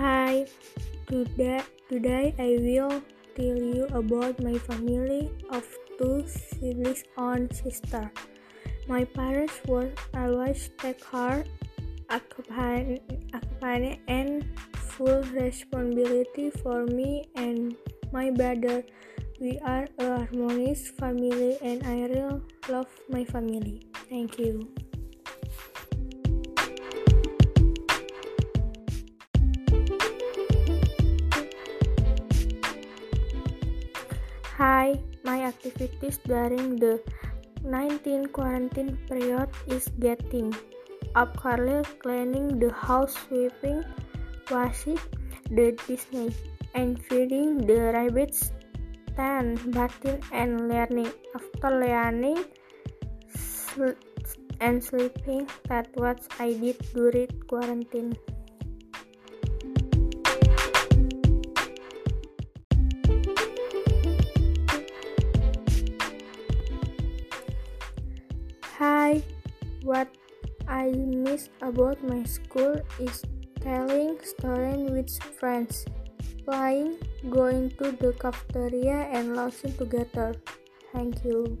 Hi, today, today I will tell you about my family of two siblings and sister. My parents were always take care, accompany, accompany and full responsibility for me and my brother. We are a harmonious family and I really love my family. Thank you. Hi, my activities during the 19 quarantine period is getting up Carly cleaning the house, sweeping, washing the Disney, and feeding the rabbits, then bathing and learning. After learning and sleeping, that what I did during quarantine. Hi, what I miss about my school is telling stories with friends, playing, going to the cafeteria, and laughing together. Thank you.